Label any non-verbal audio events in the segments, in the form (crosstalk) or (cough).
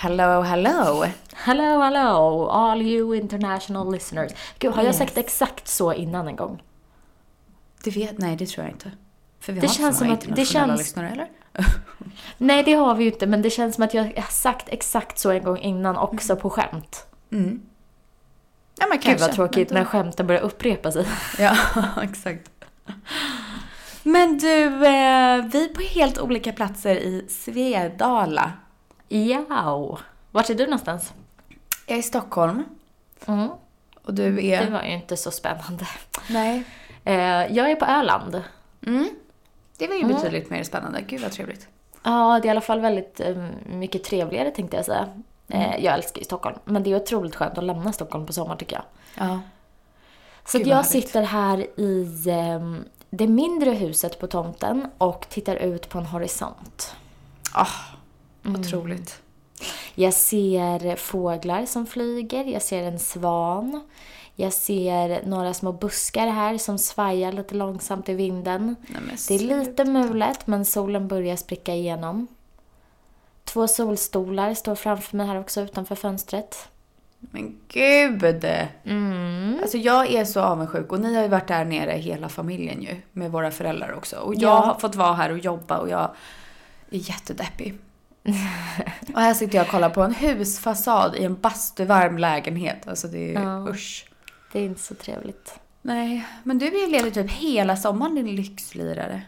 Hello, hello. Hello, hello, all you international listeners. Gud, har jag Yes. sagt exakt så innan en gång? Det vet, nej, det tror jag inte. För vi Det har inte känns många som att- det känns- lyssnare, eller? (laughs) Nej, det har vi ju inte, men det känns som att jag har sagt exakt så en gång innan också på skämt. Mm. Ja, men Gud kanske. vad tråkigt Men när då- skämten börjar upprepa sig. (laughs) Ja, exakt. Men du, eh, vi är på helt olika platser i Svedala. Ja. Vart är du någonstans? Jag är i Stockholm Mm. och du Det är... var ju inte så spännande. Nej. Eh, jag är på Öland. Mm. Det var ju Mm. betydligt mer spännande. Gud vad trevligt. Ja, det är i alla fall väldigt eh, mycket trevligare tänkte jag säga. Eh, jag älskar ju Stockholm, men det är otroligt skönt att lämna Stockholm på sommaren tycker jag. Ja. Så jag härligt. sitter här i det mindre huset på tomten och tittar ut på en horisont. Ah, otroligt. Jag ser fåglar som flyger, jag ser en svan. Jag ser några små buskar här som svajar lite långsamt i vinden. Nej, Det är lite mulet men solen börjar spricka igenom. Två solstolar står framför mig här också utanför fönstret. Men gud! Mm. Alltså jag är så avundsjuk och ni har ju varit där nere hela familjen ju. Med våra föräldrar också. Och jag Ja. har fått vara här och jobba och jag är jättedeppig. (laughs) och här sitter jag och kollar på en husfasad i en bastuvarm lägenhet. Alltså det är Ja. usch. Det är inte så trevligt. Nej, men du är ju ledig typ hela sommaren din lyxlirare.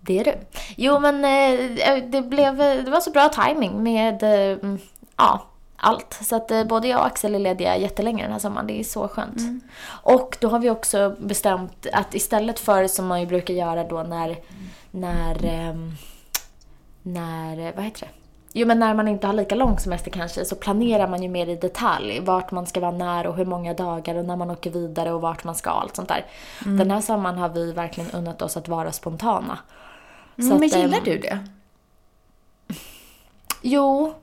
Det är du. Jo men eh, det, blev, det var så bra timing med eh, mm, ja, allt. Så att eh, både jag och Axel är lediga jättelänge den här sommaren. Det är så skönt. Och då har vi också bestämt att istället för som man ju brukar göra då när, när, ehm, när, vad heter det? Jo men när man inte har lika lång semester kanske så planerar man ju mer i detalj vart man ska vara när och hur många dagar och när man åker vidare och vart man ska och allt sånt där. Den här sommaren har vi verkligen unnat oss att vara spontana. Så Mm, men att, ehm, gillar du det? Jo.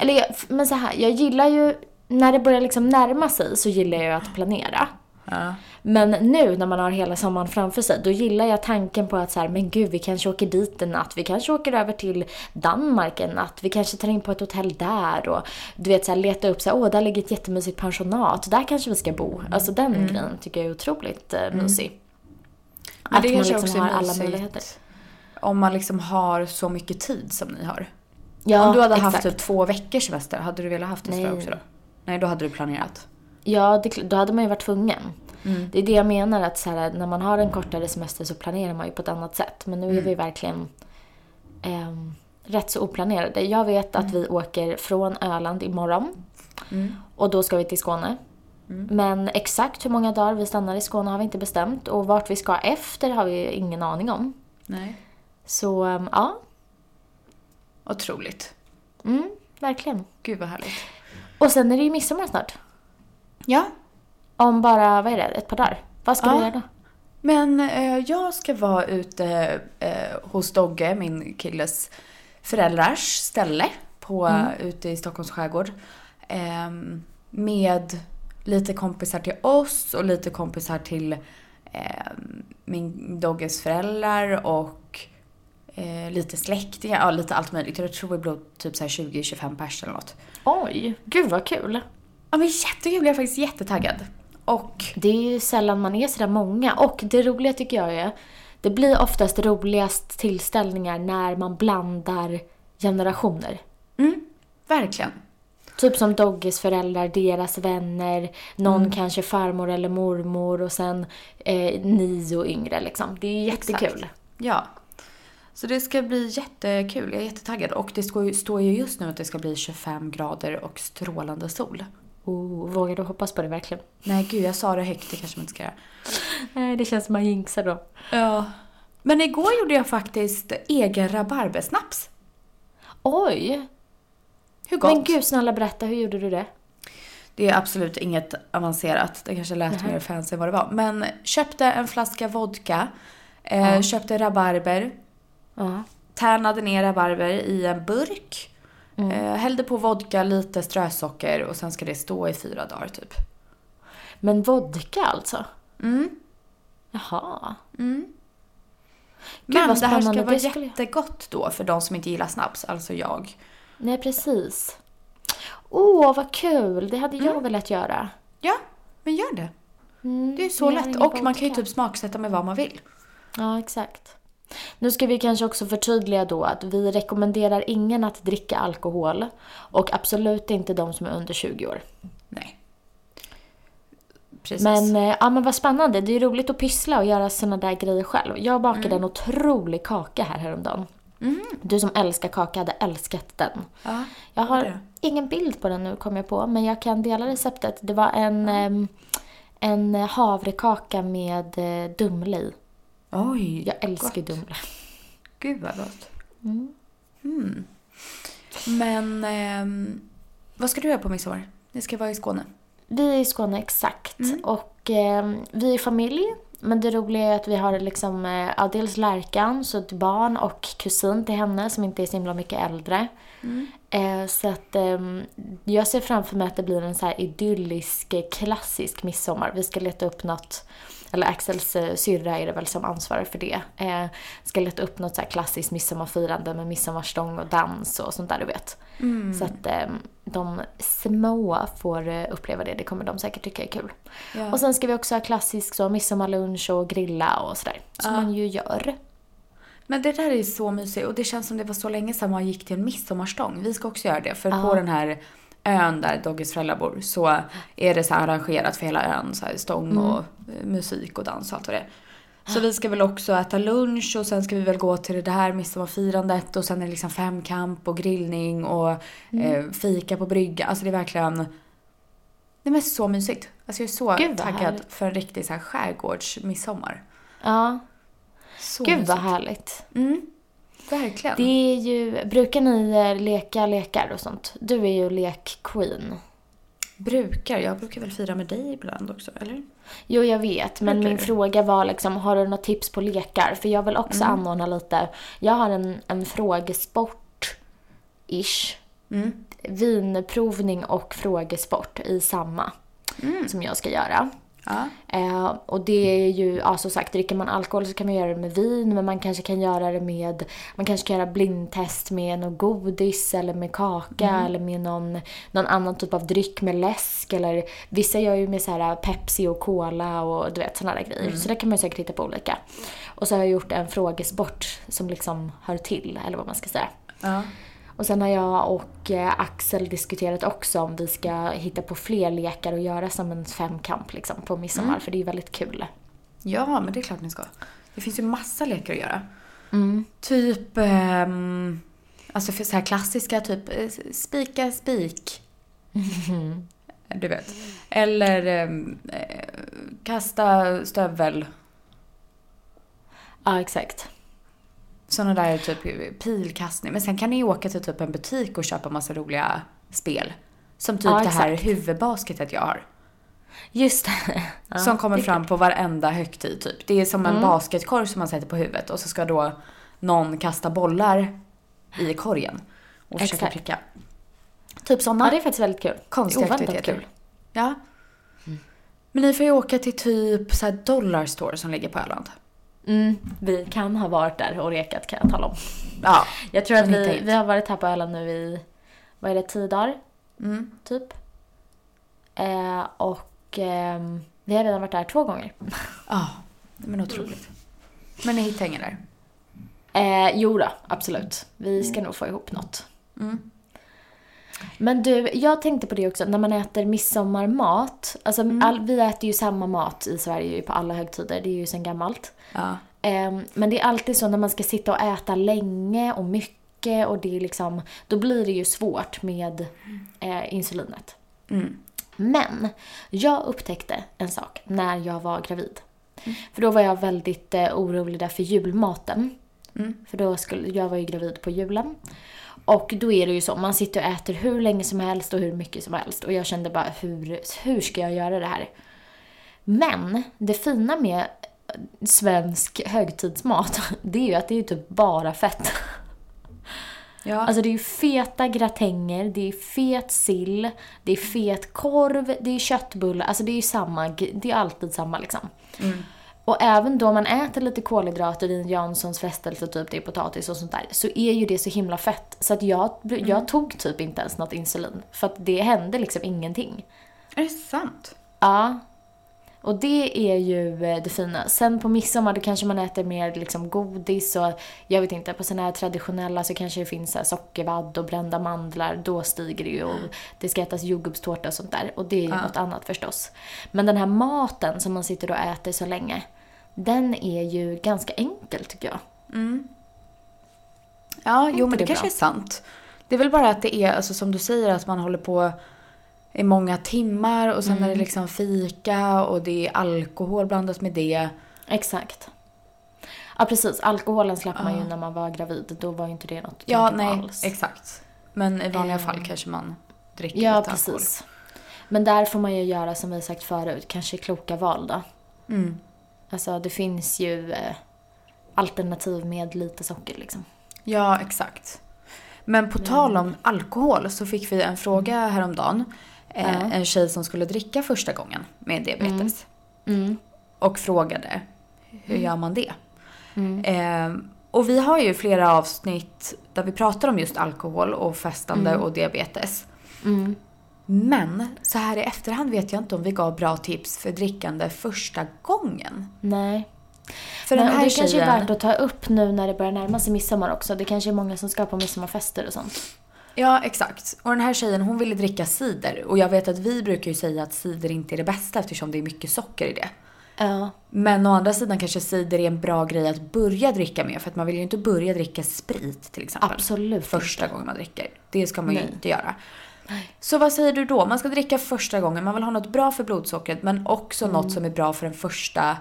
Eller jag, men så här, jag gillar ju, när det börjar liksom närma sig så gillar jag ju att planera. Ja. Men nu när man har hela sommaren framför sig, då gillar jag tanken på att så här, men gud, vi kanske åker dit en natt, vi kanske åker över till Danmark en natt, vi kanske tar in på ett hotell där och du vet så här, leta upp så här, åh, där ligger ett jättemysigt pensionat, där kanske vi ska bo. Alltså den grejen tycker jag är otroligt eh, mysig. Men att det man kanske liksom också har alla möjligheter. Om man liksom har så mycket tid som ni har. Ja, Om du hade haft exakt. typ två veckors semester, hade du velat haft det Nej. också då? Nej, då hade du planerat. Ja, det, då hade man ju varit tvungen. Mm. Det är det jag menar, att så här, när man har en kortare semester så planerar man ju på ett annat sätt. Men nu Mm. är vi verkligen ehm, rätt så oplanerade. Jag vet att vi åker från Öland imorgon Mm. och då ska vi till Skåne. Men exakt hur många dagar vi stannar i Skåne har vi inte bestämt och vart vi ska efter har vi ingen aning om. Nej. Så ehm, ja, Otroligt. mm, verkligen. Gud vad härligt. Och sen är det ju midsommar snart. Ja, Om bara, vad är det, ett par dagar. Vad ska Ja. du göra då? men eh, jag ska vara ute eh, hos Dogge, min killes föräldrars ställe på, Mm. ute i Stockholms skärgård. ehm, med lite kompisar till oss och lite kompisar till ehm, min Dogges föräldrar och eh, lite släktingar, ja lite allt möjligt. Jag tror vi blev typ så här 20-25 pers eller något. Oj, gud vad kul. Ja men jättekul, jag är faktiskt jättetaggad. Och Det är ju sällan man är sådär många. Och det roliga tycker jag är, det blir oftast roligast tillställningar när man blandar generationer. mm, verkligen. Typ som Dogges föräldrar, deras vänner, någon kanske farmor eller mormor och sen eh, ni och yngre liksom. Det är jättekul. Exakt. Ja. Så det ska bli jättekul, jag är jättetaggad. Och det står ju just nu att det ska bli 25 grader och strålande sol. Oh, vågar du hoppas på det verkligen? Nej gud, jag sa det högt, det kanske man inte ska göra. Nej, det känns som man jinxar då. Ja. Men igår gjorde jag faktiskt egen rabarbersnaps. Oj! Hur gott? Men gud snälla berätta, hur gjorde du det? Det är absolut inget avancerat. Det kanske lät mer fancy än vad det var. Men köpte en flaska vodka. Eh, Ja. Köpte rabarber. Ja. Tärnade ner rabarber i en burk. Mm. Eh, hällde på vodka, lite strösocker och sen ska det stå i fyra dagar typ. Men vodka alltså? Mm. Jaha. Mm. Gud, Men det här ska vara skulle- jättegott då för de som inte gillar snaps, alltså jag. Nej, precis. Åh, vad kul! Det hade jag velat göra. Ja, men gör det. Mm, Det är så lätt. Och man kan ju typ smaksätta med vad man vill. Ja, exakt. Nu ska vi kanske också förtydliga då att vi rekommenderar ingen att dricka alkohol och absolut inte de som är under 20 år. Nej. Precis. Men, eh, ja, men vad spännande. Det är roligt att pyssla och göra såna där grejer själv. Jag bakade en otrolig kaka här häromdagen. Du som älskar kaka hade älskat den. ja. Jag har det? ingen bild på den nu kom jag på, men jag kan dela receptet. Det var en, em, en havrekaka med eh, dumle i. Oj, Jag älskar gott. dumle. Gud vad gott. Mm. Men ehm, vad ska du göra på midsommar? Ni ska vara i Skåne. Vi är i Skåne, exakt. Och eh, vi är familj. Men det roliga är att vi har liksom, eh, ja, dels Lärkan, så ett barn och kusin till henne som inte är så himla mycket äldre. Eh, så att ehm, jag ser framför mig att det blir en så här idyllisk, eh, klassisk midsommar. Vi ska leta upp något, eller Axels eh, syrra är det väl som ansvarar för det. Eh, ska leta upp något så här klassiskt midsommarfirande med midsommarstång och dans och sånt där du vet. Så att eh, de små får eh, uppleva det, det kommer de säkert tycka är kul. Ja. Och sen ska vi också ha klassisk så midsommarlunch och grilla och sådär. Som man ju gör. Men det där är så mysigt och det känns som det var så länge sedan man gick till en midsommarstång. Vi ska också göra det för Ja. på den här ön där Doggys föräldrar bor så är det så arrangerat för hela ön. Så här stång och eh, musik och dans och allt vad det är. Så vi ska väl också äta lunch och sen ska vi väl gå till det här midsommarfirandet och sen är det liksom femkamp och grillning och eh, fika på brygga. Alltså det är verkligen det är så mysigt. Alltså jag är så Gud, vad taggad härligt. för en riktig så här skärgårdsmidsommar. Ja, Så gud vad mysigt. härligt. Mm, verkligen. Det är ju, brukar ni eh, leka lekar och sånt? Du är ju lekqueen. Brukar, jag brukar väl fira med dig ibland också, eller? Jo, jag vet. Men Brukar min fråga var liksom, har du något tips på lekar? För jag vill också Mm. anordna lite. Jag har en, en frågesport-ish. Mm. Vinprovning och frågesport i samma. Mm. Som jag ska göra. Ja. Eh, och det är ju, ja som sagt, dricker man alkohol så kan man göra det med vin, men man kanske kan göra det med, man kanske kan göra blindtest med någon godis eller med kaka eller med någon, någon annan typ av dryck med läsk eller vissa gör ju med så här Pepsi och Cola och du vet sådana där grejer. Så det kan man ju säkert hitta på olika. Och så har jag gjort en frågesport som liksom hör till, eller vad man ska säga. ja. Och sen har jag och eh, Axel diskuterat också om vi ska hitta på fler lekar och göra som en femkamp liksom på midsommar, för det är väldigt kul. Ja, men det är klart ni ska. Det finns ju massa lekar att göra. Mm. Typ, ehm, alltså för så här klassiska, typ eh, spika spik. (laughs) Du vet. Eller eh, kasta stövel. Ja, exakt. Sådana där typ pilkastning. Men sen kan ni åka till typ en butik och köpa massa roliga spel. Som typ Ja, det här huvudbasketet jag har. Just det. (laughs) Ja, som kommer det fram på varenda högtid typ. Det är som en basketkorg som man sätter på huvudet och så ska då någon kasta bollar i korgen och försöka Exakt. pricka. Typ sådana Ja, det är faktiskt väldigt kul. konstiga aktiviteter. kul. Ja. Men ni får ju åka till typ så här Dollar Store som ligger på Öland. Mm, vi kan ha varit där och rekat kan jag tala om. Ja. Jag tror att vi, vi har varit här på Öland nu i, vad är det, tio dagar? Mm. Typ. Eh, och ehm, vi har redan varit där två gånger. Ja, men otroligt. Men ni hittar ingen där? Eh, jo då, absolut. Vi ska nog få ihop något. Mm. Men du, jag tänkte på det också, när man äter midsommarmat. Alltså, all, vi äter ju samma mat i Sverige på alla högtider, det är ju sedan gammalt. Ja. Ehm, men det är alltid så när man ska sitta och äta länge och mycket och det är liksom, då blir det ju svårt med eh, insulinet. Mm. Men jag upptäckte en sak när jag var gravid. För då var jag väldigt eh, orolig där för julmaten. Mm. För då skulle, jag var ju gravid på julen. Och då är det ju så, man sitter och äter hur länge som helst och hur mycket som helst. Och jag kände bara, hur, hur ska jag göra det här? Men det fina med svensk högtidsmat, (laughs) det är ju att det är typ bara fett. Ja. Alltså det är ju feta gratänger, det är fet sill, det är fet korv, det är köttbullar. Alltså det är ju samma, det är alltid samma liksom. Mm. Och även då man äter lite kolhydrater i en Janssons frestelse, typ det är potatis och sånt där, så är ju det så himla fett. Så att jag, jag tog typ inte ens något insulin. För att det hände liksom ingenting. Är det sant? Ja. Och det är ju eh, det fina. Sen på midsommar då kanske man äter mer liksom godis och jag vet inte, på sådana här traditionella så kanske det finns så sockervadd och brända mandlar. Då stiger det ju och det ska ätas jordgubbstårta och sånt där. Och det är ju Ja. något annat förstås. Men den här maten som man sitter och äter så länge, den är ju ganska enkel tycker jag. Ja, jo men det, det kanske bra? är sant. Det är väl bara att det är, alltså som du säger, att man håller på i många timmar och sen är det liksom fika och det är alkohol blandat med det. Exakt. Ja precis, alkoholen slapp man ju när man var gravid. Då var ju inte det något Ja, nej, alls. exakt. Men i vanliga Ehm. fall kanske man dricker Ja, lite alkohol. precis. Men där får man ju göra som vi sagt förut, kanske kloka val då. Mm. Alltså det finns ju eh, alternativ med lite socker liksom. Ja, exakt. Men på tal om alkohol så fick vi en fråga häromdagen. Eh, Ja. En tjej som skulle dricka första gången med diabetes. Mm. Och frågade hur gör man det? Mm. Eh, och vi har ju flera avsnitt där vi pratar om just alkohol och festande och diabetes. Men så här i efterhand vet jag inte om vi gav bra tips för drickande första gången. Nej. För Men, den här det kanske är tjejen... värt att ta upp nu när det börjar närma sig midsommar också. Det kanske är många som ska på midsommarfester och sånt. Ja, exakt. Och den här tjejen hon ville dricka cider. Och jag vet att vi brukar ju säga att cider inte är det bästa eftersom det är mycket socker i det. Ja. Men å andra sidan kanske cider är en bra grej att börja dricka med. För att man vill ju inte börja dricka sprit till exempel. Absolut Första gången man dricker. Det ska man ju Nej. inte göra. Så vad säger du då? Man ska dricka första gången. Man vill ha något bra för blodsockret men också något som är bra för den första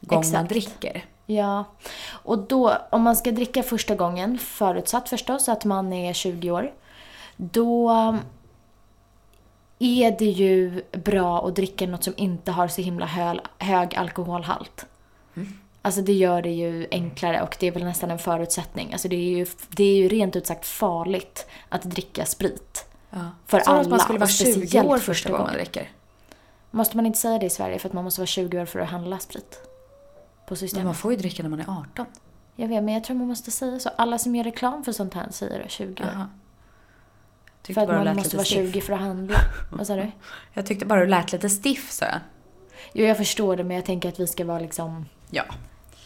gången man dricker. Ja. Och då, om man ska dricka första gången, förutsatt förstås att man är 20 år, då är det ju bra att dricka något som inte har så himla hög, hög alkoholhalt. Alltså det gör det ju enklare och det är väl nästan en förutsättning. Alltså det är ju, det är ju rent ut sagt farligt att dricka sprit. Ja. För Så att alla, man skulle vara och 20 speciellt år första gången dricker. Måste man inte säga det i Sverige för att man måste vara 20 år för att handla sprit? På Men systemet. man får ju dricka när man är 18. Jag vet, men jag tror man måste säga så. Alla som gör reklam för sånt här säger det, 20 år. För att man måste vara stiff. 20 för att handla. (laughs) Vad sa du? Jag tyckte bara det lät lite stiff så jag. Jo, jag förstår det, men jag tänker att vi ska vara liksom... Ja.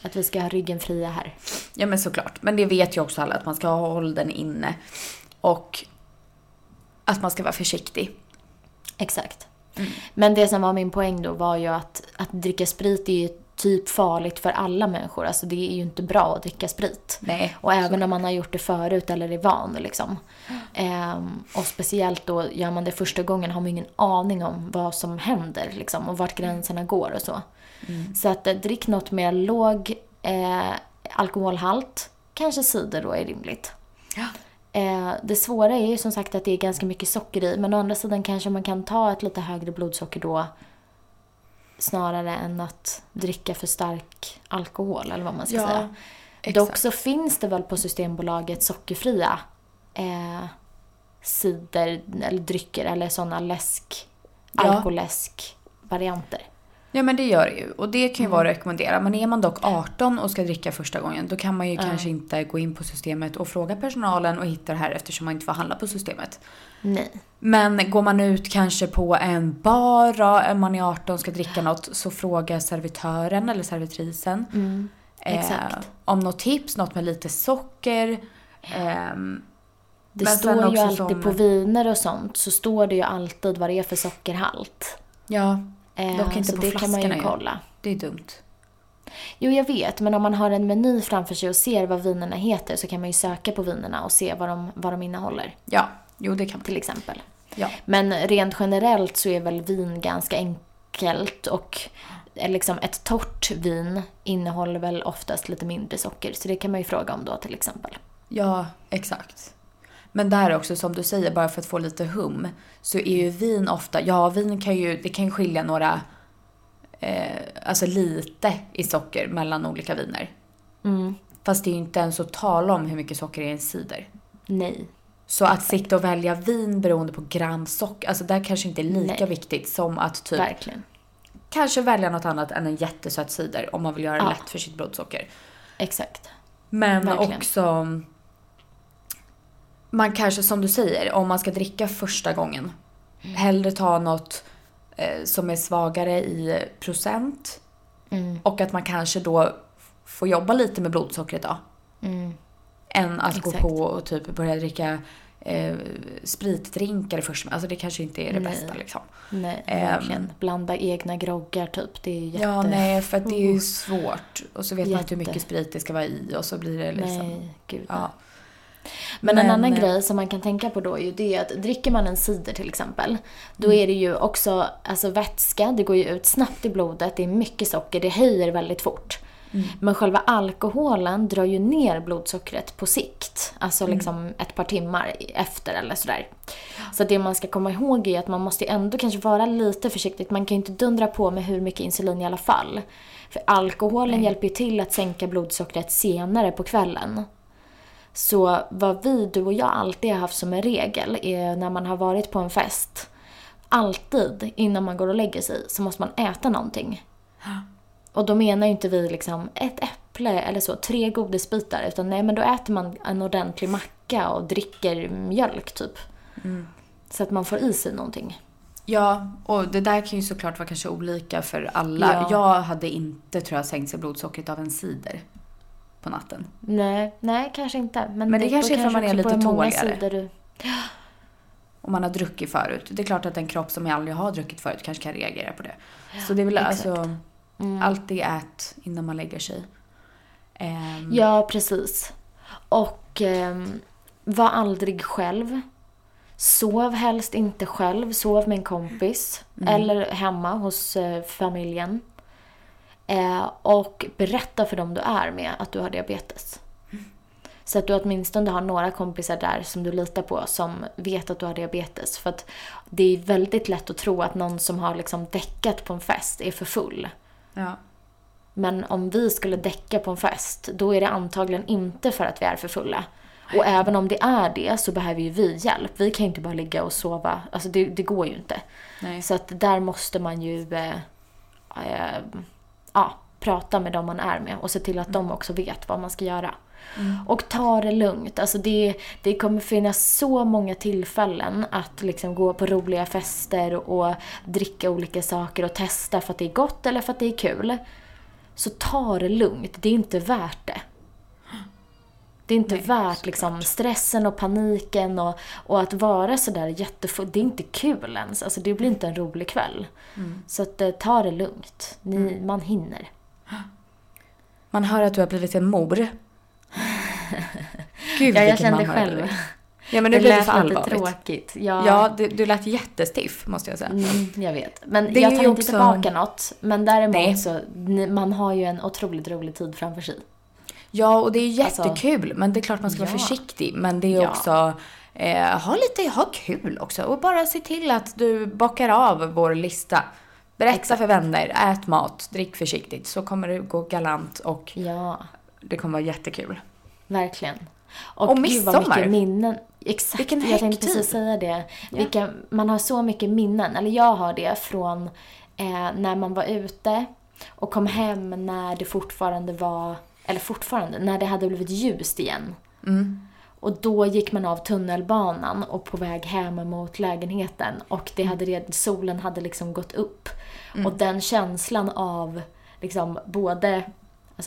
Att vi ska ha ryggen fria här. Ja men såklart. Men det vet ju också alla att man ska ha åldern inne. Och att man ska vara försiktig. Exakt. Men det som var min poäng då var ju att, att dricka sprit är ju typ farligt för alla människor. Alltså det är ju inte bra att dricka sprit. Nej. Och även om man har gjort det förut eller är van liksom. Ehm, och speciellt då gör man det första gången har man ingen aning om vad som händer liksom och vart gränserna går och så. Så att eh, drick något med låg eh, alkoholhalt. Kanske cider då är rimligt. Ja. Eh, det svåra är ju som sagt att det är ganska mycket socker i. Men å andra sidan kanske man kan ta ett lite högre blodsocker då. Snarare än att dricka för stark alkohol eller vad man ska Ja, säga. exakt. Dock så finns det väl på Systembolaget sockerfria eh, cider eller drycker eller sådana läsk, Ja. alkoläsk-varianter. Ja men det gör det ju. Och det kan ju vara att rekommendera. Men är man dock 18 och ska dricka första gången då kan man ju kanske inte gå in på systemet och fråga personalen och hitta det här eftersom man inte får handla på systemet. Nej. Men går man ut kanske på en bar då, är man är 18 och ska dricka något så fråga servitören eller servitrisen. Mm. exakt. om något tips, något med lite socker. ehm, Det står ju alltid som- på viner och sånt så står det ju alltid vad det är för sockerhalt. ja, Eh, Dock inte så på det kan man ju. kolla. det är dumt. Jo, jag vet, men om man har en meny framför sig och ser vad vinerna heter så kan man ju söka på vinerna och se vad de, vad de innehåller, Ja, jo det kan man. till exempel. Ja. Men rent generellt så är väl vin ganska enkelt och eh, liksom ett torrt vin innehåller väl oftast lite mindre socker. Så det kan man ju fråga om då till exempel. ja, exakt. Men där också som du säger, bara för att få lite hum, så är ju vin ofta, ja vin kan ju, det kan ju skilja några, eh, alltså lite i socker mellan olika viner. Mm. Fast det är ju inte ens att tala om hur mycket socker det är i en cider. Nej. Så att sitta och välja vin beroende på gram socker, alltså där kanske inte är lika Nej. viktigt som att typ Verkligen. kanske välja något annat än en jättesöt cider om man vill göra det Ja. lätt för sitt blodsocker. Exakt. Men Verkligen. också... Man kanske, som du säger, om man ska dricka första gången. Hellre ta något eh, som är svagare i procent. Mm. Och att man kanske då får jobba lite med blodsockret då. Mm. Än att gå Exakt. på och typ börja dricka eh, spritdrinkar först. Alltså det kanske inte är det Nej. bästa liksom. Nej, Ehm. verkligen. Blanda egna groggar typ. Det är jätte... Ja, nej, för att det är ju svårt. Och så vet man inte hur Jätte. mycket sprit det ska vara i och så blir det liksom... Nej, gud. Ja. Men, en Men, annan eh, grej som man kan tänka på då är ju det att dricker man en cider till exempel, då Mm. är det ju också alltså vätska, det går ju ut snabbt i blodet, det är mycket socker, det höjer väldigt fort. Mm. Men själva alkoholen drar ju ner blodsockret på sikt. Alltså Mm. liksom ett par timmar efter eller sådär. Så det man ska komma ihåg är att man måste ändå kanske vara lite försiktig. Man kan ju inte dundra på med hur mycket insulin i alla fall. För alkoholen hjälper ju till att sänka blodsockret senare på kvällen. Så vad vi, du och jag, alltid har haft som en regel är när man har varit på en fest. Alltid innan man går och lägger sig så måste man äta någonting. Och då menar ju inte vi liksom ett äpple eller så, tre godisbitar. Utan nej men då äter man en ordentlig macka och dricker mjölk typ. Så att man får i sig någonting. Ja, och det där kan ju såklart vara kanske olika för alla. Ja. Jag hade inte, tror jag, sänkt sig blodsockret av en cider på natten. Nej, nej kanske inte. Men, Men det kanske då är för man är lite tåligare. Du... (gasps) Om man har druckit förut. Det är klart att en kropp som aldrig har druckit förut kanske kan reagera på det. Så det är väl exakt. alltså, Mm. alltid ät innan man lägger sig. Ehm, Ja, precis. Och ehm, var aldrig själv. Sov helst inte själv. Sov med en kompis. Eller hemma hos eh, familjen. Eh, och berätta för dem du är med att du har diabetes. Så att du åtminstone har några kompisar där som du litar på som vet att du har diabetes. För att det är väldigt lätt att tro att någon som har liksom däckat på en fest är för full. Ja. Men om vi skulle däcka på en fest, då är det antagligen inte för att vi är för fulla. Och även om det är det så behöver ju vi hjälp. Vi kan ju inte bara ligga och sova. Alltså det, det går ju inte. Nej. Så att där måste man ju eh, eh, ja, prata med dem man är med och se till att de också vet vad man ska göra. Och ta det lugnt. Alltså det, det kommer finnas så många tillfällen att liksom gå på roliga fester och dricka olika saker och testa för att det är gott eller för att det är kul. Så ta det lugnt. Det är inte värt det. Det är inte Nej, värt liksom, stressen och paniken och, och att vara sådär jättefull. Det är inte kul ens. Alltså, det blir inte en rolig kväll. Så att, eh, ta det lugnt. Ni, Man hinner. Man hör att du har blivit en mor. (laughs) Gud Ja, jag kände själv. Ja men nu det lät för lite tråkigt. Ja, Ja, du, du lät jättestiff måste jag säga. Mm, jag vet. Men Det jag tar inte också- tillbaka något. Men däremot Nej. så, man har ju en otroligt rolig tid framför sig. Ja, och det är Alltså- jättekul. men det är klart man ska vara Ja. försiktig. Men det är Ja. också, eh, ha lite, ha kul också. Och bara se till att du bockar av vår lista. Berätta Exakt. för vänner, ät mat, drick försiktigt. Så kommer det gå galant och Ja, det kommer vara jättekul. verkligen. Och gud vad midsommar. mycket minnen. Exakt, Vilken jag tänkte precis säga det. Vilka, man har så mycket minnen, eller jag har det från eh, när man var ute och kom hem när det fortfarande var, eller fortfarande, när det hade blivit ljust igen. Mm. Och då gick man av tunnelbanan och på väg hem mot lägenheten och det hade redan, solen hade liksom gått upp. Och den känslan av liksom både,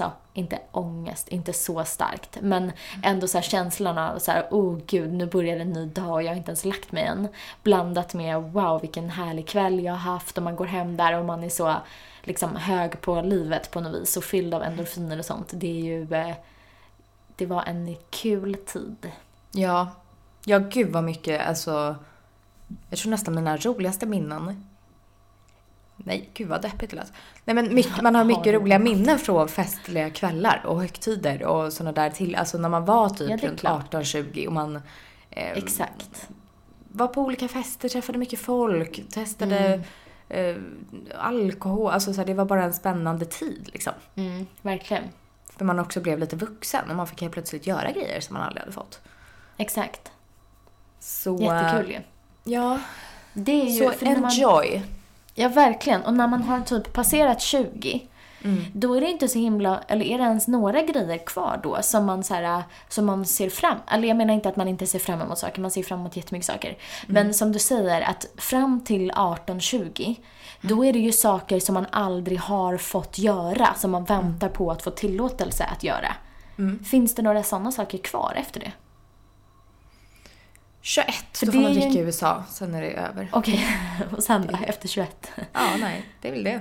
alltså inte ångest, inte så starkt, men ändå så här känslan av så här, oh gud, nu börjar en ny dag och jag har inte ens lagt mig än. Blandat med wow, vilken härlig kväll jag har haft och man går hem där och man är så liksom hög på livet på något vis och fylld av endorfiner och sånt. Det är ju, eh, det var en kul tid. Ja. Ja, gud vad mycket, alltså. Jag tror nästan mina roligaste minnen. Nej, gud vad deppigt det lät. Nej men mycket, man har Har mycket du roliga minnen från festliga kvällar och högtider och sådana där till. Alltså när man var typ Ja, runt klart. 18-20 och man Eh, Exakt. var på olika fester, träffade mycket folk, testade eh, alkohol. Alltså så här, det var bara en spännande tid liksom. Mm, verkligen. För man också blev lite vuxen och man fick helt plötsligt göra grejer som man aldrig hade fått. Exakt. Så, Jättekul ju. Ja, Det är ju... så när man- enjoy. Ja, verkligen. Och när man har typ passerat 20, Mm. då är det inte så himla, eller är det ens några grejer kvar då som man, så här, som man ser fram Eller jag menar inte att man inte ser fram emot saker, man ser fram emot jättemycket saker. Men som du säger, att fram till 18-20, då är det ju saker som man aldrig har fått göra, som man väntar på att få tillåtelse att göra. Finns det några sådana saker kvar efter det? 21, För då får man dricka i USA, sen är det över. Okej, (laughs) och sen då, efter 21? Ja, nej, det är väl det.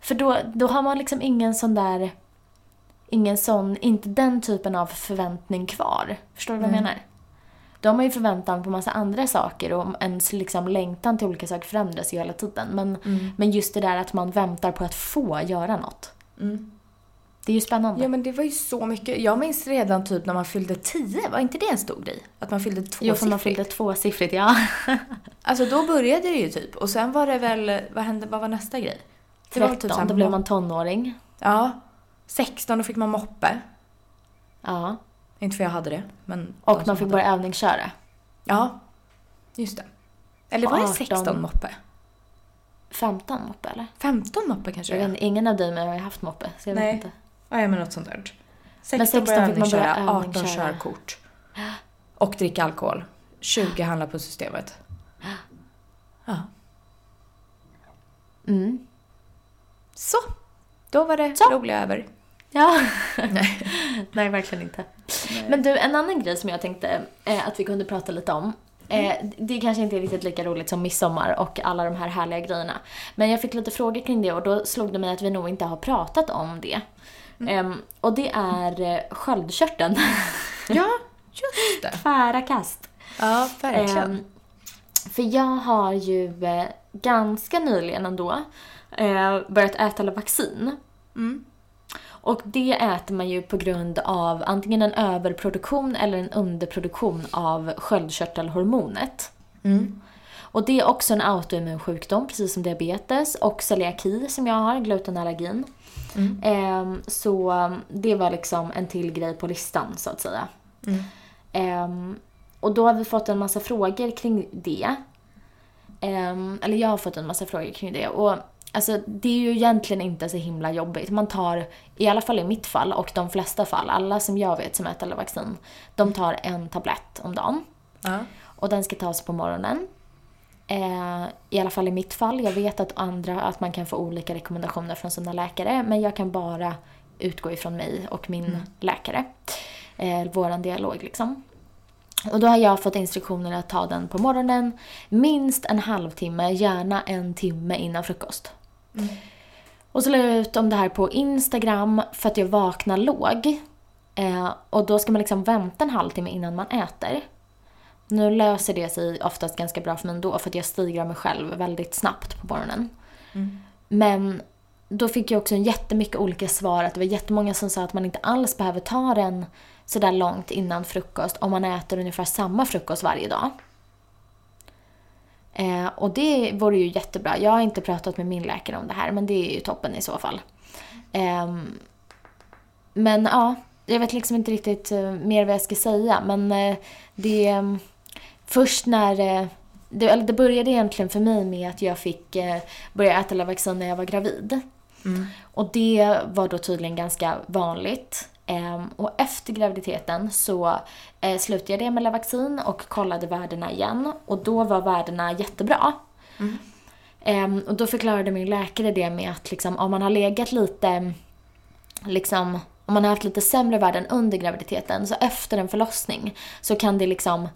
För då, då har man liksom ingen sån där... Ingen sån, inte den typen av förväntning kvar. Förstår du vad jag menar? Då har man ju förväntan på massa andra saker och ens liksom längtan till olika saker förändras ju hela tiden. Men, men just det där att man väntar på att få göra något. Mm. Det är ju spännande. Ja men det var ju så mycket. Jag minns redan typ när man fyllde 10, var inte det en stor grej? Att man fyllde tvåsiffrigt? jo, för man fyllde tvåsiffrigt, ja. (laughs) Alltså då började det ju typ. Och sen var det väl, vad hände, vad var nästa grej? Det var väl 13, så här då blev man tonåring. Ja. 16, då fick man moppe. Ja. Inte för jag hade det, men... Och man fick börja övningsköra. Ja. Just det. Eller var det 18. 16 moppe? 15 moppe, eller? 15 moppe kanske Jag vet, ingen av dig har haft moppe, så jag Nej. vet inte. Ja, men något sånt där. 16, Men 16 började man börja övningsköra, 18 övningsköra. körkort. Och dricka alkohol. 20 handla på systemet. Ja. Mm. Så. Då var det Så. roliga över. Ja. (laughs) Nej. verkligen inte. Men du, en annan grej som jag tänkte eh, att vi kunde prata lite om. Eh, det kanske inte är riktigt lika roligt som midsommar och alla de här härliga grejerna. Men jag fick lite frågor kring det och då slog det mig att vi nog inte har pratat om det. Ehm, och det är eh, sköldkörteln. Ja, (laughs) just det. Tvära kast. Ja, verkligen. Ehm, för jag har ju eh, ganska nyligen ändå eh, börjat äta vaccin. Mm. Och det äter man ju på grund av antingen en överproduktion eller en underproduktion av sköldkörtelhormonet. Mm. Och det är också en autoimmun sjukdom, precis som diabetes och celiaki som jag har, glutenallergin. Mm. Ehm, så det var liksom en till grej på listan så att säga. Mm. Ehm, och då har vi fått en massa frågor kring det. Ehm, eller jag har fått en massa frågor kring det. Och alltså, det är ju egentligen inte så himla jobbigt. Man tar, i alla fall i mitt fall och de flesta fall, alla som jag vet som äter vaccin, de tar en tablett om dagen. Ja. Och den ska tas på morgonen. Eh, I alla fall i mitt fall. Jag vet att andra, att man kan få olika rekommendationer från sina läkare. Men jag kan bara utgå ifrån mig och min läkare. Eh, våran dialog liksom. Och då har jag fått instruktioner att ta den på morgonen. Minst en halvtimme, gärna en timme innan frukost. Och så la jag ut om det här på Instagram för att jag vaknar låg. Eh, och då ska man liksom vänta en halvtimme innan man äter. Nu löser det sig oftast ganska bra för mig ändå för att jag stigrar mig själv väldigt snabbt på morgonen. Men då fick jag också en jättemycket olika svar. Att det var jättemånga som sa att man inte alls behöver ta den sådär långt innan frukost om man äter ungefär samma frukost varje dag. Eh, och det vore ju jättebra. Jag har inte pratat med min läkare om det här men det är ju toppen i så fall. Ehm, men ja, jag vet liksom inte riktigt eh, mer vad jag ska säga men eh, det... först när... eh, det, det började egentligen för mig med att jag fick eh, börja äta Levaxin när jag var gravid. Mm. Och det var då tydligen ganska vanligt. Ehm, och efter graviditeten så eh, slutade jag med Levaxin och kollade värdena igen. Och då var värdena jättebra. Ehm, och då förklarade min läkare det med att liksom, om man har legat lite, liksom, om man har haft lite sämre värden under graviditeten, så efter en förlossning så kan det liksom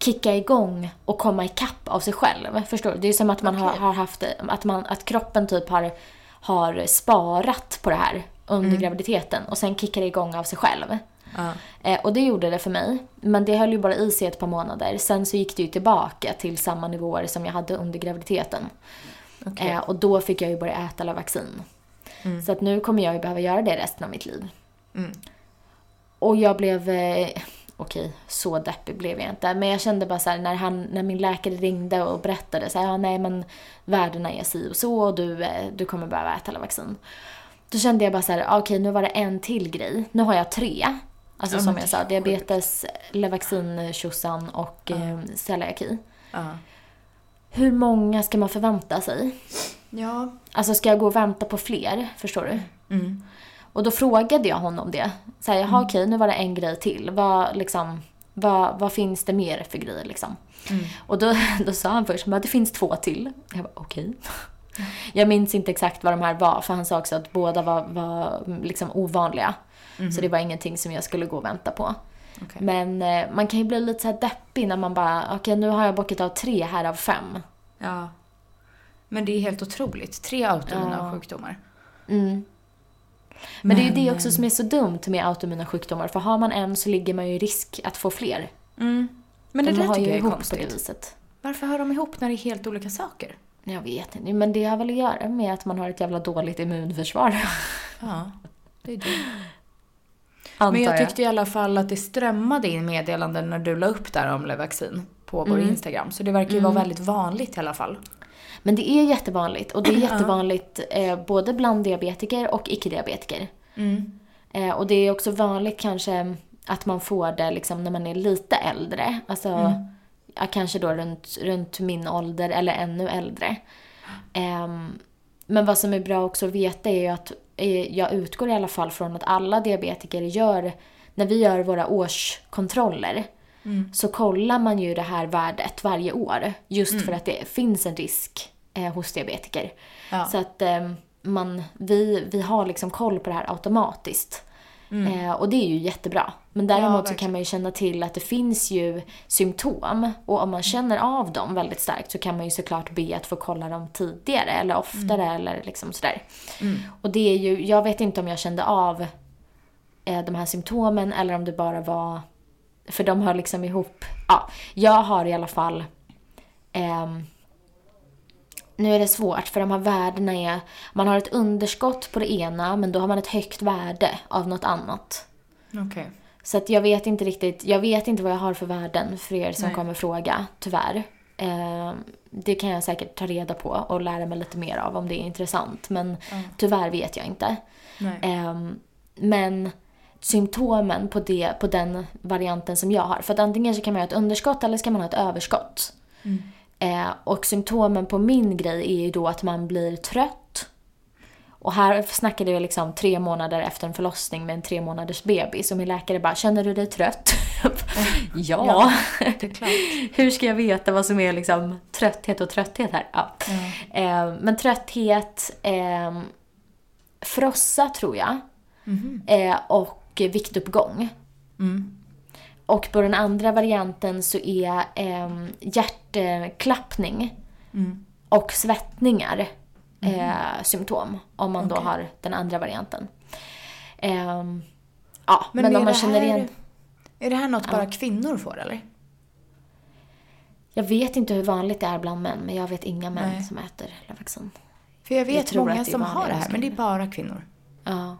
kicka igång och komma ikapp av sig själv. Förstår du? Det är som att man har, Okej. har haft, att, man, att kroppen typ har, har sparat på det här under graviditeten och sen kickar det igång av sig själv. Ja. Eh, och det gjorde det för mig. Men det höll ju bara i sig ett par månader. Sen så gick det ju tillbaka till samma nivåer som jag hade under graviditeten. Okej. Eh, och då fick jag ju börja äta Lavaxin. Så att nu kommer jag ju behöva göra det resten av mitt liv. Mm. Och jag blev... Eh, okej, så deppig blev jag inte. Men jag kände bara så här, när, han, när min läkare ringde och berättade så här, ja nej men värdena är si och så och du, eh, du kommer behöva äta alla vaccin. Då kände jag bara så här, okej nu var det en till grej. Nu har jag tre. Alltså Ja, som jag sa, diabetes, Levaxin, tjosan och Ja. eh, celiaki. Ja. Hur många ska man förvänta sig? Ja. Alltså ska jag gå och vänta på fler? Förstår du? Mm. Och då frågade jag honom det. Så här, jaha okej, nu var det en grej till. Vad, liksom, vad, vad finns det mer för grejer liksom? Mm. Och då, (laughs) då sa han först att det finns två till. Jag bara okej. (laughs) Jag minns inte exakt vad de här var, för han sa också att båda var, var liksom ovanliga. Så det var ingenting som jag skulle gå och vänta på. Okej. Men eh, man kan ju bli lite så här deppig när man bara, okej nu har jag bockat av tre här av fem. Ja. Men det är helt otroligt. Tre autoimmuna Ja. sjukdomar. Mm. Men, det är ju det också som är så dumt med autoimmuna sjukdomar. För har man en så ligger man ju i risk att få fler. Mm. Men det De där har tycker ju jag är ihop på det konstigt. viset. Varför hör de ihop när det är helt olika saker? Jag vet inte, men det har väl att göra med att man har ett jävla dåligt immunförsvar. (laughs) Ja, det är det. Antar Men jag tyckte i alla fall att det strömmade in meddelanden när du la upp där om Levaxin på vår Mm. Instagram. Så det verkar ju vara väldigt vanligt i alla fall. Men det är jättevanligt. Och det är jättevanligt eh, både bland diabetiker och icke-diabetiker. Mm. Eh, och det är också vanligt kanske att man får det liksom när man är lite äldre. Alltså ja, kanske då runt, runt min ålder eller ännu äldre. Ehm, men vad som är bra också att veta är ju att eh, jag utgår i alla fall från att alla diabetiker gör, när vi gör våra årskontroller, så kollar man ju det här värdet varje år. Just för att det finns en risk eh, hos diabetiker. Ja. Så att eh, man, vi, vi har liksom koll på det här automatiskt. Eh, och det är ju jättebra. Men däremot så verkligen. kan man ju känna till att det finns ju symptom. Och om man känner av dem väldigt starkt så kan man ju såklart be att få kolla dem tidigare eller oftare eller liksom sådär. Och det är ju, jag vet inte om jag kände av eh, de här symptomen eller om det bara var, för de hör liksom ihop. Ja, jag har i alla fall ehm, nu är det svårt för de här värdena är, man har ett underskott på det ena men då har man ett högt värde av något annat. Okej. Så att jag vet inte riktigt, jag vet inte vad jag har för värden för er som Nej. kommer fråga, tyvärr. Eh, det kan jag säkert ta reda på och lära mig lite mer av om det är intressant. Men tyvärr vet jag inte. Ehm, men symptomen på, det, på den varianten som jag har. För att antingen så kan man ha ett underskott eller så kan man ha ett överskott. Eh, och symptomen på min grej är ju då att man blir trött. Och här snackade vi liksom tre månader efter en förlossning med en tre månaders bebis. Och min läkare bara, känner du dig trött? (laughs) ja. Ja, Det är klart. (laughs) Hur ska jag veta vad som är liksom trötthet och trötthet här? Ja. Eh, men trötthet, eh, frossa tror jag. Eh, och viktuppgång. Mm. Och på den andra varianten så är eh, hjärtklappning Mm. och svettningar eh, symptom. Om man då Okej. har den andra varianten. Ehm, ja, men, är om man känner här- igen... Är det här något bara kvinnor får eller? Jag vet inte hur vanligt det är bland män, men jag vet inga män Nej. som äter Levaxin. För jag vet tror många som har det här, men det är bara kvinnor. Ja.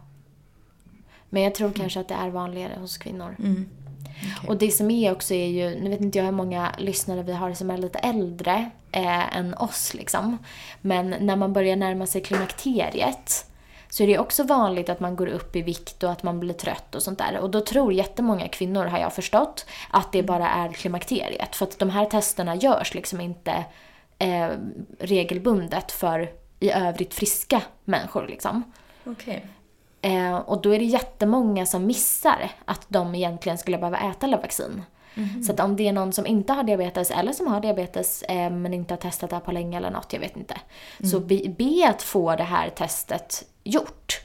Men jag tror kanske att det är vanligare hos kvinnor. Mm. Okej. Och det som är också är ju, nu vet inte jag hur många lyssnare vi har som är lite äldre eh, än oss liksom. Men när man börjar närma sig klimakteriet så är det också vanligt att man går upp i vikt och att man blir trött och sånt där. Och då tror jättemånga kvinnor, har jag förstått, att det bara är klimakteriet. För att de här testerna görs liksom inte eh, regelbundet för i övrigt friska människor liksom. Okej. Eh, och då är det jättemånga som missar att de egentligen skulle behöva äta Levaxin. Så att om det är någon som inte har diabetes eller som har diabetes eh, men inte har testat det här på länge eller något, jag vet inte. Så be, be att få det här testet gjort.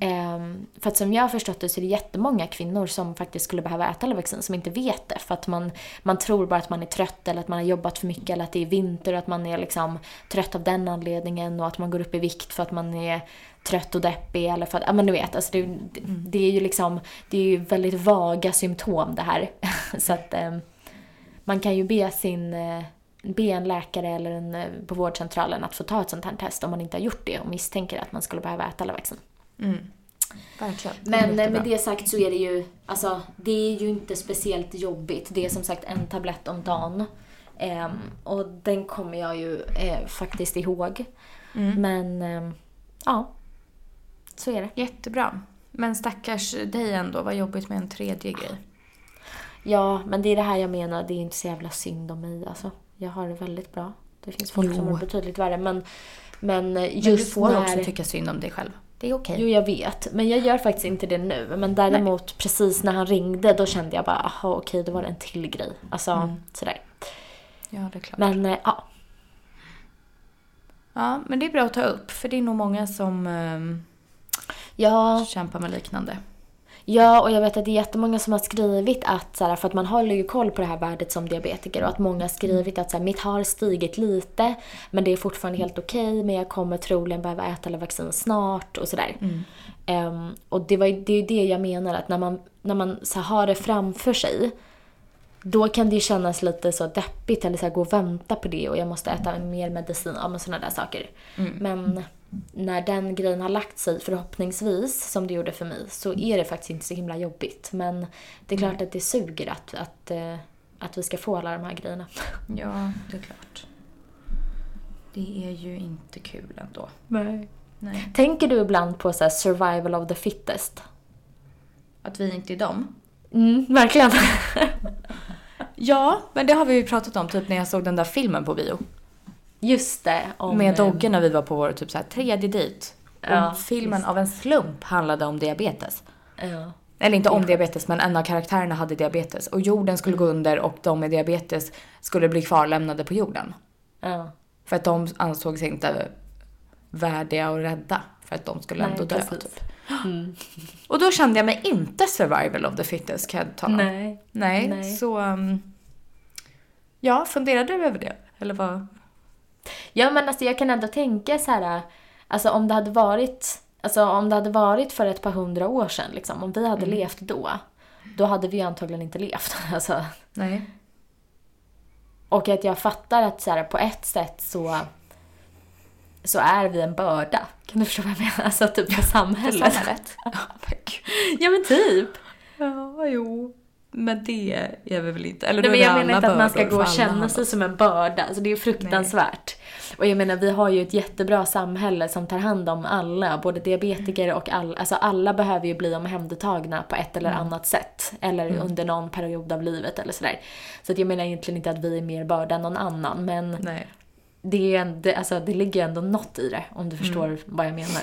Eh, för att som jag har förstått det så är det jättemånga kvinnor som faktiskt skulle behöva äta Levaxin som inte vet det. För att man, man tror bara att man är trött eller att man har jobbat för mycket eller att det är vinter och att man är liksom trött av den anledningen och att man går upp i vikt för att man är trött och deppig eller för att, ja men du vet, alltså det, det, det är ju liksom, det är ju väldigt vaga symptom det här. (laughs) Så att eh, man kan ju be sin, eh, be en läkare eller en, eh, på vårdcentralen att få ta ett sånt här test om man inte har gjort det och misstänker att man skulle behöva äta Levaxin. Mm. Verkligen. Men eh, med det sagt så är det ju, alltså det är ju inte speciellt jobbigt. Det är som sagt en tablett om dagen. Ehm, och den kommer jag ju eh, faktiskt ihåg. Mm. Men ehm, ja, så är det. Jättebra. Men stackars dig ändå, vad jobbigt med en tredje grej. Ja, men det är det här jag menar. Det är inte så jävla synd om mig alltså. Jag har det väldigt bra. Det finns folk som Jo. har betydligt värre. Men, men eh, just Men du får när... också tycka synd om dig själv. Det är okej. Jo, jag vet. Men jag gör faktiskt inte det nu. Men däremot precis när han ringde då kände jag bara, aha okej, då var det en till grej. Alltså Mm. sådär. Ja, det är klart. Men eh, ja, Ja, men det är bra att ta upp, för det är nog många som ehm, ja, kämpar med liknande. Ja, och jag vet att det är jättemånga som har skrivit att, så här, för att man håller ju koll på det här värdet som diabetiker och att många har skrivit att så här, mitt har stigit lite men det är fortfarande helt okej men jag kommer troligen behöva äta Levaxin snart och sådär. Ehm, och det, var, det är ju det jag menar att när man, när man så här, har det framför sig då kan det ju kännas lite så deppigt eller så här, gå och vänta på det och jag måste äta mer medicin, ja men sådana där saker. Men när den grejen har lagt sig, förhoppningsvis, som det gjorde för mig, så är det faktiskt inte så himla jobbigt. Men det är klart att det suger att, att, eh, att vi ska få alla de här grejerna. (laughs) Ja, det är klart. Det är ju inte kul ändå. Nej. Nej. Tänker du ibland på så survival of the fittest? Att vi inte är dem? Mm, verkligen. (laughs) Ja, men det har vi ju pratat om typ när jag såg den där filmen på bio. Just det. Om, med eh, Dogge när vi var på vår typ så här, tredje dejt. Ja, filmen av en slump handlade om diabetes. Ja. Eller inte om diabetes, men en av karaktärerna hade diabetes. Och jorden skulle gå under och de med diabetes skulle bli kvarlämnade på jorden. ja. För att de ansåg sig inte värdiga och rädda. För att de skulle Nej, ändå dö. precis. Typ. Mm. Och då kände jag mig inte survival of the fittest kan jag tala om. Nej. Nej. Nej. Så... Um, ja, funderar du över det? Eller vad? Ja men alltså jag kan ändå tänka så här, alltså om det hade varit, alltså om det hade varit för ett par hundra år sedan liksom, om vi hade Mm. levt då, då hade vi antagligen inte levt. (laughs) Alltså, Nej. och att jag fattar att så här, på ett sätt så, så är vi en börda. Kan du förstå vad jag menar? Alltså typ för samhället. Samhället. (laughs) ja, men gud. ja men typ. Ja, jo. Men det är vi väl inte. Eller Nej, men jag det menar inte att man ska gå och känna sig som en börda. Alltså det är fruktansvärt. Och jag menar, vi har ju ett jättebra samhälle som tar hand om alla, både diabetiker och alla. Alltså alla behöver ju bli omhändertagna på ett eller annat sätt. Eller under någon period av livet eller sådär. Så att jag menar egentligen inte att vi är mer börda än någon annan. Men Nej. det, är ju ändå, alltså, det ligger ju ändå något i det, om du förstår vad jag menar.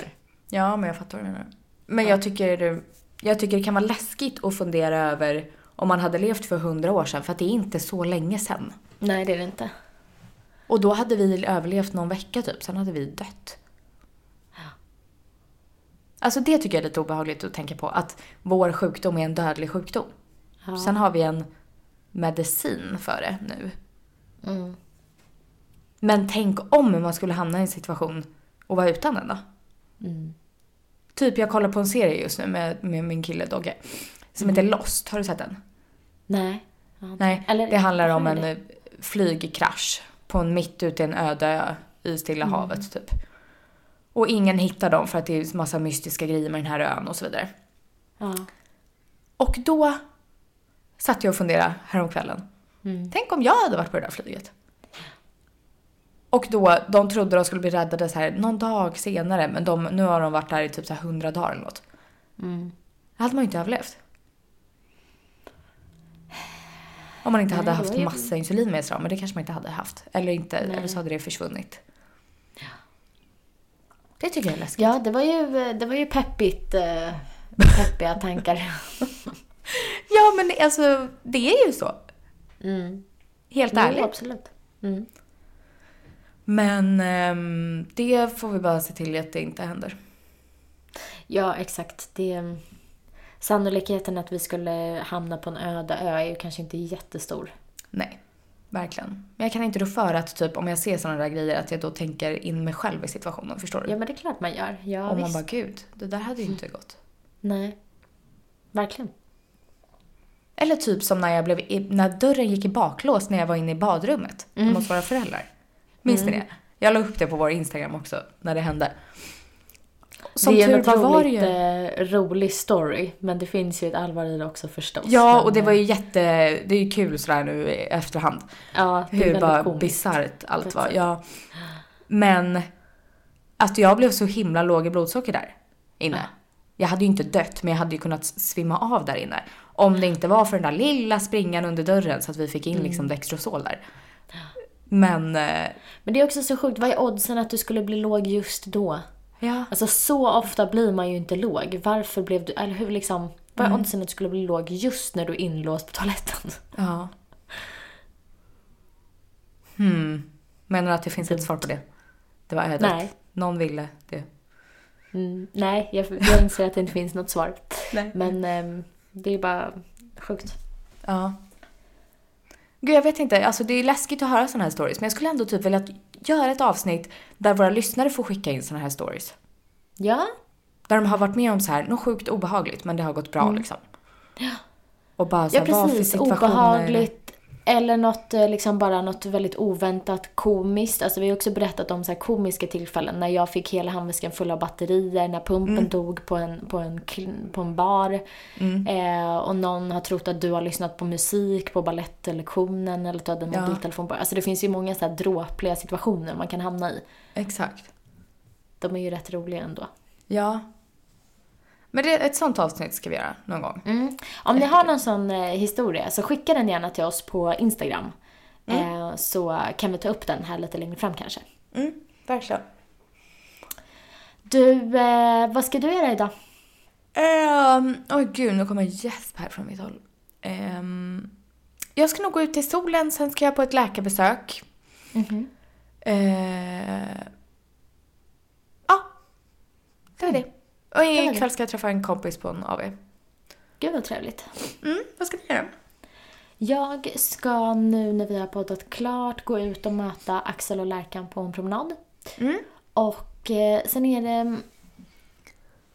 Ja, men jag fattar vad du menar. Men jag tycker, jag tycker det kan vara läskigt att fundera över om man hade levt för hundra år sedan, för att det är inte så länge sedan. Nej, det är det inte. Och då hade vi överlevt någon vecka typ, sen hade vi dött. Alltså det tycker jag är lite obehagligt att tänka på, att vår sjukdom är en dödlig sjukdom. Ja. Sen har vi en medicin för det nu. Mm. Men tänk om man skulle hamna i en situation och vara utan den då? Mm. Typ jag kollar på en serie just nu med, med min kille Dogge. Som heter Lost, har du sett den? Nej. Nej, Eller- det handlar om en eh, flygkrasch på en mitt ute i en öde ö i Stilla havet typ. Och ingen hittar dem för att det är massa mystiska grejer med den här ön och så vidare. Ja. Och då satt jag och funderade häromkvällen. Mm. Tänk om jag hade varit på det där flyget. Och då, de trodde de skulle bli räddade så här någon dag senare men de, nu har de varit där i typ så här 100 dagar eller något. Mm. Det hade man ju inte överlevt. Om man inte Nej, hade haft massa insulin med sig då, men det kanske man inte hade haft. Eller inte, Nej. eller så hade det försvunnit. Det tycker jag är läskigt. Ja, det var ju, det var ju peppigt, eh, (laughs) peppiga tankar. (laughs) Ja men alltså, det är ju så. Mm. Helt Jo, ärligt. absolut. Mm. Men ehm, det får vi bara se till att det inte händer. Ja, exakt. Det, sannolikheten att vi skulle hamna på en öde ö är ju kanske inte jättestor. Nej, verkligen. Men jag kan inte rå för att typ om jag ser sådana där grejer att jag då tänker in mig själv i situationen, förstår du? Ja, men det är klart man gör. Ja, och man visst. bara gud, det där hade ju inte gått. Nej. Verkligen. Eller typ som när jag blev, i- när dörren gick i baklås när jag var inne i badrummet Mm. hos våra föräldrar. Minns ni det? Jag la upp det på vår Instagram också när det hände. Som det är tur en var var otroligt ju... eh, rolig story, men det finns ju ett allvar i det också förstås. Ja, men, och det var eh, ju jätte... Det är ju kul sådär nu i efterhand. ja, det Hur bara bisarrt allt var. Ja. Men att jag blev så himla låg i blodsocker där inne. Ja. Jag hade ju inte dött, men jag hade ju kunnat svimma av där inne. Om det inte var för den där lilla springan under dörren så att vi fick in liksom Dextrosol där. Men, eh, Men det är också så sjukt, vad är oddsen att du skulle bli låg just då? Ja. Alltså så ofta blir man ju inte låg. Varför blev du, eller hur liksom, vad Mm. är oddsen att du skulle bli låg just när du är inlåst på toaletten? Ja. Hmm. Menar du att det finns ett svar på det? Det var ödet. Nej. Någon ville det. Mm, nej, jag, jag inser att det inte finns något svar. Nej. Men ehm, det är bara sjukt. Ja. Gud, jag vet inte. Alltså det är läskigt att höra såna här stories. Men jag skulle ändå typ vilja göra ett avsnitt där våra lyssnare får skicka in såna här stories. Ja, Där de har varit med om så här, något sjukt obehagligt men det har gått bra liksom. Och bara så ja här, vad för precis. Obehagligt. Eller något, eh, liksom bara något väldigt oväntat komiskt. Alltså vi har också berättat om så här komiska tillfällen. När jag fick hela handväskan full av batterier, när pumpen Mm. dog på en, på en, på en bar. Eh, och någon har trott att du har lyssnat på musik på ballettlektionen eller hade en Ja. mobiltelefon på. Alltså det finns ju många så här dråpliga situationer man kan hamna i. Exakt. De är ju rätt roliga ändå. Ja. Men det, ett sånt avsnitt ska vi göra någon gång. Mm. Om ni har någon sån eh, historia så skicka den gärna till oss på Instagram. Eh, så kan vi ta upp den här lite längre fram kanske. Mm, verkligen. Du, eh, vad ska du göra idag? Ehm, Oj gud, nu kommer en gäsp här från mitt håll. Ehm, jag ska nog gå ut i solen, sen ska jag på ett läkarbesök. Mhm. Eh, ja, det var det. Och ikväll ska jag träffa en kompis på en AV. Gud vad trevligt. Mm, vad ska du göra? Jag ska nu när vi har poddat klart gå ut och möta Axel och Lärkan på en promenad. Mm. Och eh, sen är det...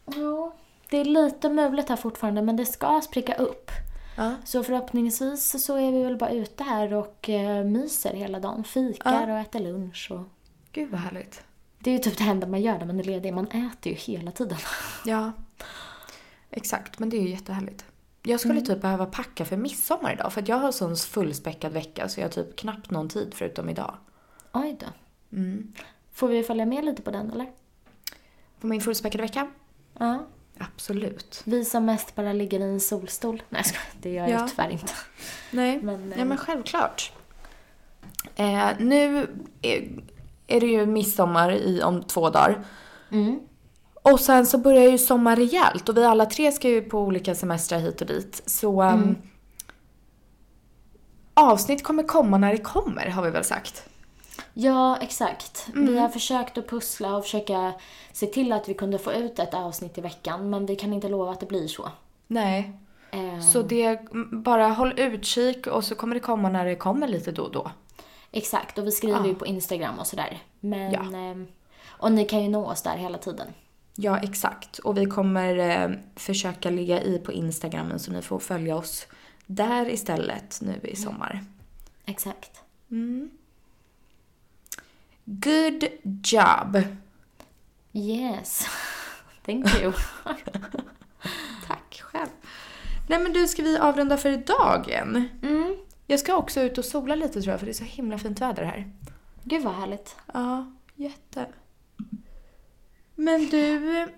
Ja, det är lite mulet här fortfarande men det ska spricka upp. Ja. Så förhoppningsvis så är vi väl bara ute här och eh, myser hela dagen. Fikar och äter lunch och... Gud vad härligt. Det är ju typ det enda man gör när man är ledig. Man äter ju hela tiden. Ja, exakt. Men det är ju jättehärligt. Jag skulle typ behöva packa för midsommar idag för att jag har sån fullspäckad vecka så jag har typ knappt någon tid förutom idag. Oj då. Mm. Får vi följa med lite på den eller? På min fullspäckade vecka? Ja. Absolut. Vi som mest bara ligger i en solstol. Nej jag skojar, det gör jag Ja. tyvärr inte. Nej, Men, ja, men självklart. Eh, nu är, det ju midsommar i, om två dagar. Mm. Och sen så börjar ju sommar rejält och vi alla tre ska ju på olika semestrar hit och dit. Så um, avsnitt kommer komma när det kommer har vi väl sagt. Ja, exakt. Mm. Vi har försökt att pussla och försöka se till att vi kunde få ut ett avsnitt i veckan. Men vi kan inte lova att det blir så. Nej. Eh, Så det, bara håll utkik och så kommer det komma när det kommer lite då och då. Exakt, och vi skriver Ja. ju på Instagram och sådär. Men... Ja. ehm, och ni kan ju nå oss där hela tiden. Ja, exakt. Och vi kommer eh, försöka ligga i på Instagramen så ni får följa oss där istället nu i sommar. Exakt. Mm. Good job! Yes. (laughs) Thank you. (laughs) Tack själv. Nej men du, ska vi avrunda för idag än? Mm. Jag ska också ut och sola lite tror jag för det är så himla fint väder här. Gud vad härligt. Ja, jätte. Men du,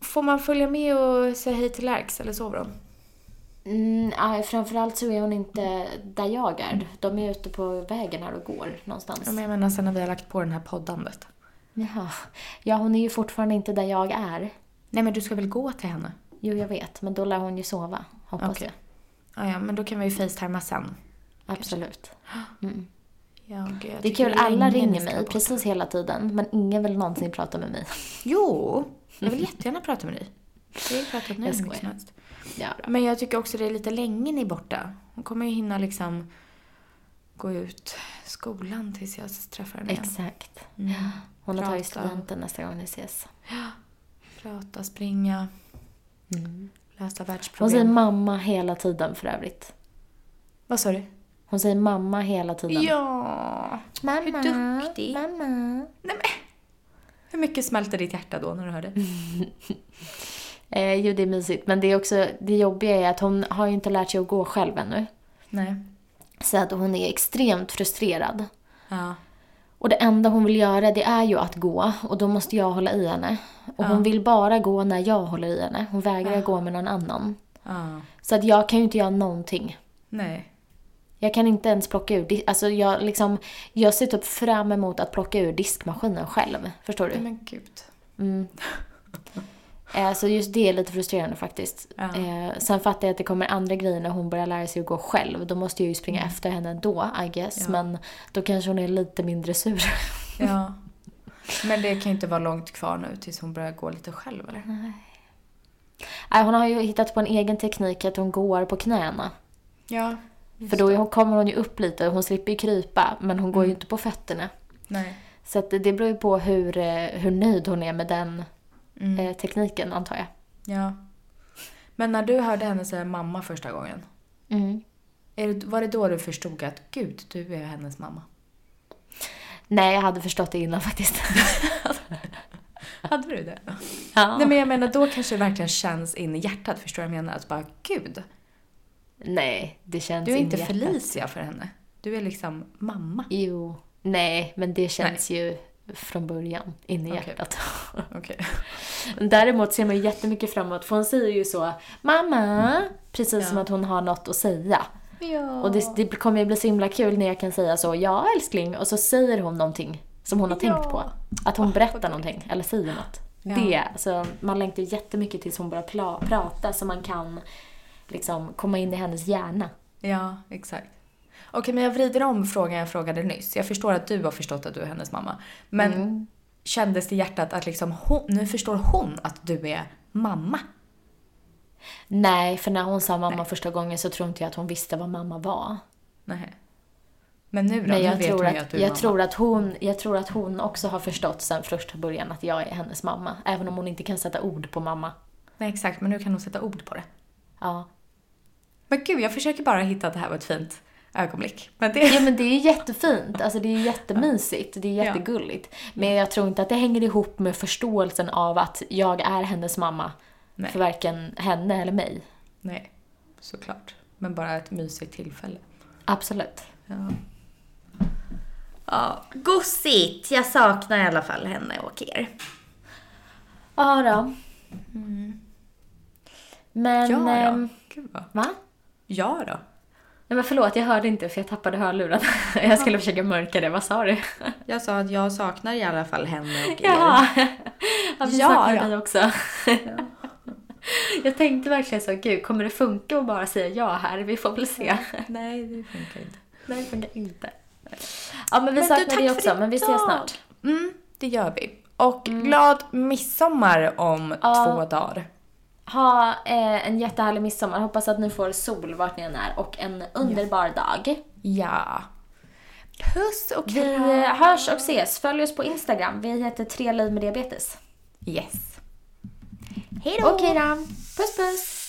får man följa med och säga hej till Lärks eller sover hon? Mm, framförallt så är hon inte där jag är. De är ute på vägen här och går någonstans. Ja, men jag menar sen när vi har lagt på den här poddandet. Jaha. Ja, hon är ju fortfarande inte där jag är. Nej men du ska väl gå till henne? Jo, jag vet. Men då lär hon ju sova, hoppas Okej. jag. Ja, ja, men då kan vi ju facetima sen. Absolut. Mm. Jag, Det är kul, alla ringer mig precis hela tiden. Men ingen vill någonsin prata med mig. Jo, jag vill jättegärna prata med dig. Vi har pratat nu hur mycket som helst. Ja, Men jag tycker också det är lite länge ni är borta. Hon kommer ju hinna liksom gå ut skolan tills jag träffar henne igen. exakt. Mm. Hon har tagit studenten nästa gång ni ses. Prata, springa, Mm. Lösa Hon säger världsproblem. mamma hela tiden för övrigt. Vad sa du? Hon säger mamma hela tiden. Ja! Mamma, Hur duktig. mamma. Hur mycket smälter ditt hjärta då när du hör det? (laughs) Eh, jo, det är mysigt. Men det är också, det jobbiga är att hon har ju inte lärt sig att gå själv ännu. Nej. Så att hon är extremt frustrerad. Ja. Och det enda hon vill göra det är ju att gå och då måste jag hålla i henne. Och hon vill bara gå när jag håller i henne. Hon vägrar gå med någon annan. Ja. Så att jag kan ju inte göra någonting. Nej. Jag kan inte ens plocka ur, alltså jag liksom, jag ser typ fram emot att plocka ur diskmaskinen själv. Förstår du? Men gud. Mm. (laughs) Eh, Så just det är lite frustrerande faktiskt. Ja. Eh, Sen fattar jag att det kommer andra grejer när hon börjar lära sig att gå själv. Då måste jag ju springa efter henne ändå, I guess. Mm. Ja. Men då kanske hon är lite mindre sur. Ja. (laughs) Men det kan ju inte vara långt kvar nu tills hon börjar gå lite själv eller? Nej, hon har ju hittat på en egen teknik att hon går på knäna. Ja. För då hon- kommer hon ju upp lite, hon slipper ju krypa, men hon går ju Mm. inte på fötterna. Nej. Så att det det beror ju på hur, eh, hur nöjd hon är med den Mm. eh, tekniken, antar jag. Ja. Men när du hörde henne säga mamma första gången, Mm. är det, var det då du förstod att gud, du är hennes mamma? Nej, jag hade förstått det innan faktiskt. (laughs) Hade du det? ja. Nej men jag menar då kanske det verkligen känns in i hjärtat, förstår du vad jag menar? Att bara gud, Nej, det känns du är in inte. Felicia för henne. Du är liksom mamma. Jo. Nej, men det känns ju från början in i Okej. hjärtat. (laughs) Okej. Däremot ser man ju jättemycket framåt, för hon säger ju så Mamma! Precis Ja. som att hon har något att säga. Ja. Och det, det kommer ju bli så himla kul när jag kan säga så, ja älskling, och så säger hon någonting som hon har Ja. tänkt på. Att hon Ah, berättar vad någonting, eller säger något. Det, alltså, man längtar jättemycket tills hon börjar pla- prata så man kan liksom komma in i hennes hjärna. Ja, exakt. Okej, men jag vrider om frågan jag frågade nyss. Jag förstår att du har förstått att du är hennes mamma. Men Mm. kändes det i hjärtat att liksom hon, nu förstår hon att du är mamma? Nej, för när hon sa mamma Nej. första gången så tror inte jag att hon visste vad mamma var. Nej. Men nu då? Men nu jag, vet tror att, att du är jag, mamma. tror att hon, jag tror att hon också har förstått sen första början att jag är hennes mamma. Även om hon inte kan sätta ord på mamma. Nej, exakt. Men nu kan hon sätta ord på det. Ja. Men gud, jag försöker bara hitta att det här var ett fint ögonblick. Men det... ja men det är jättefint. Alltså det är jättemysigt. Det är Ja. jättegulligt. Men jag tror inte att det hänger ihop med förståelsen av att jag är hennes mamma. Nej. För varken henne eller mig. Nej, såklart. Men bara ett mysigt tillfälle. Absolut. Ja. Ja, gosigt. Jag saknar i alla fall henne och er. Ja då. Men... Ja då. ehm, Gud vad... va? Ja då. Nej men förlåt, jag hörde inte för jag tappade hörluren. (laughs) Jag skulle försöka mörka det. Vad sa du? (laughs) Jag sa att jag saknar i alla fall henne och er. (laughs) Ja, ja vi Ja, saknar ja. dig också. Jag tänkte verkligen så, gud, kommer det funka att bara säga ja här? Vi får väl se. Nej, det funkar inte. Nej, det funkar inte. Ja, men vi Men saknar dig också, men vi ses snart. Mm, det gör vi. Och glad midsommar om Ja. två dagar. Ha eh, en jättehärlig midsommar. Hoppas att ni får sol vart ni än är och en underbar dag. Ja. Puss och Vi kram. eh, hörs och ses. Följ oss på Instagram. Vi heter Tre liv med diabetes. Yes. Hej då! Okej då. Puss puss!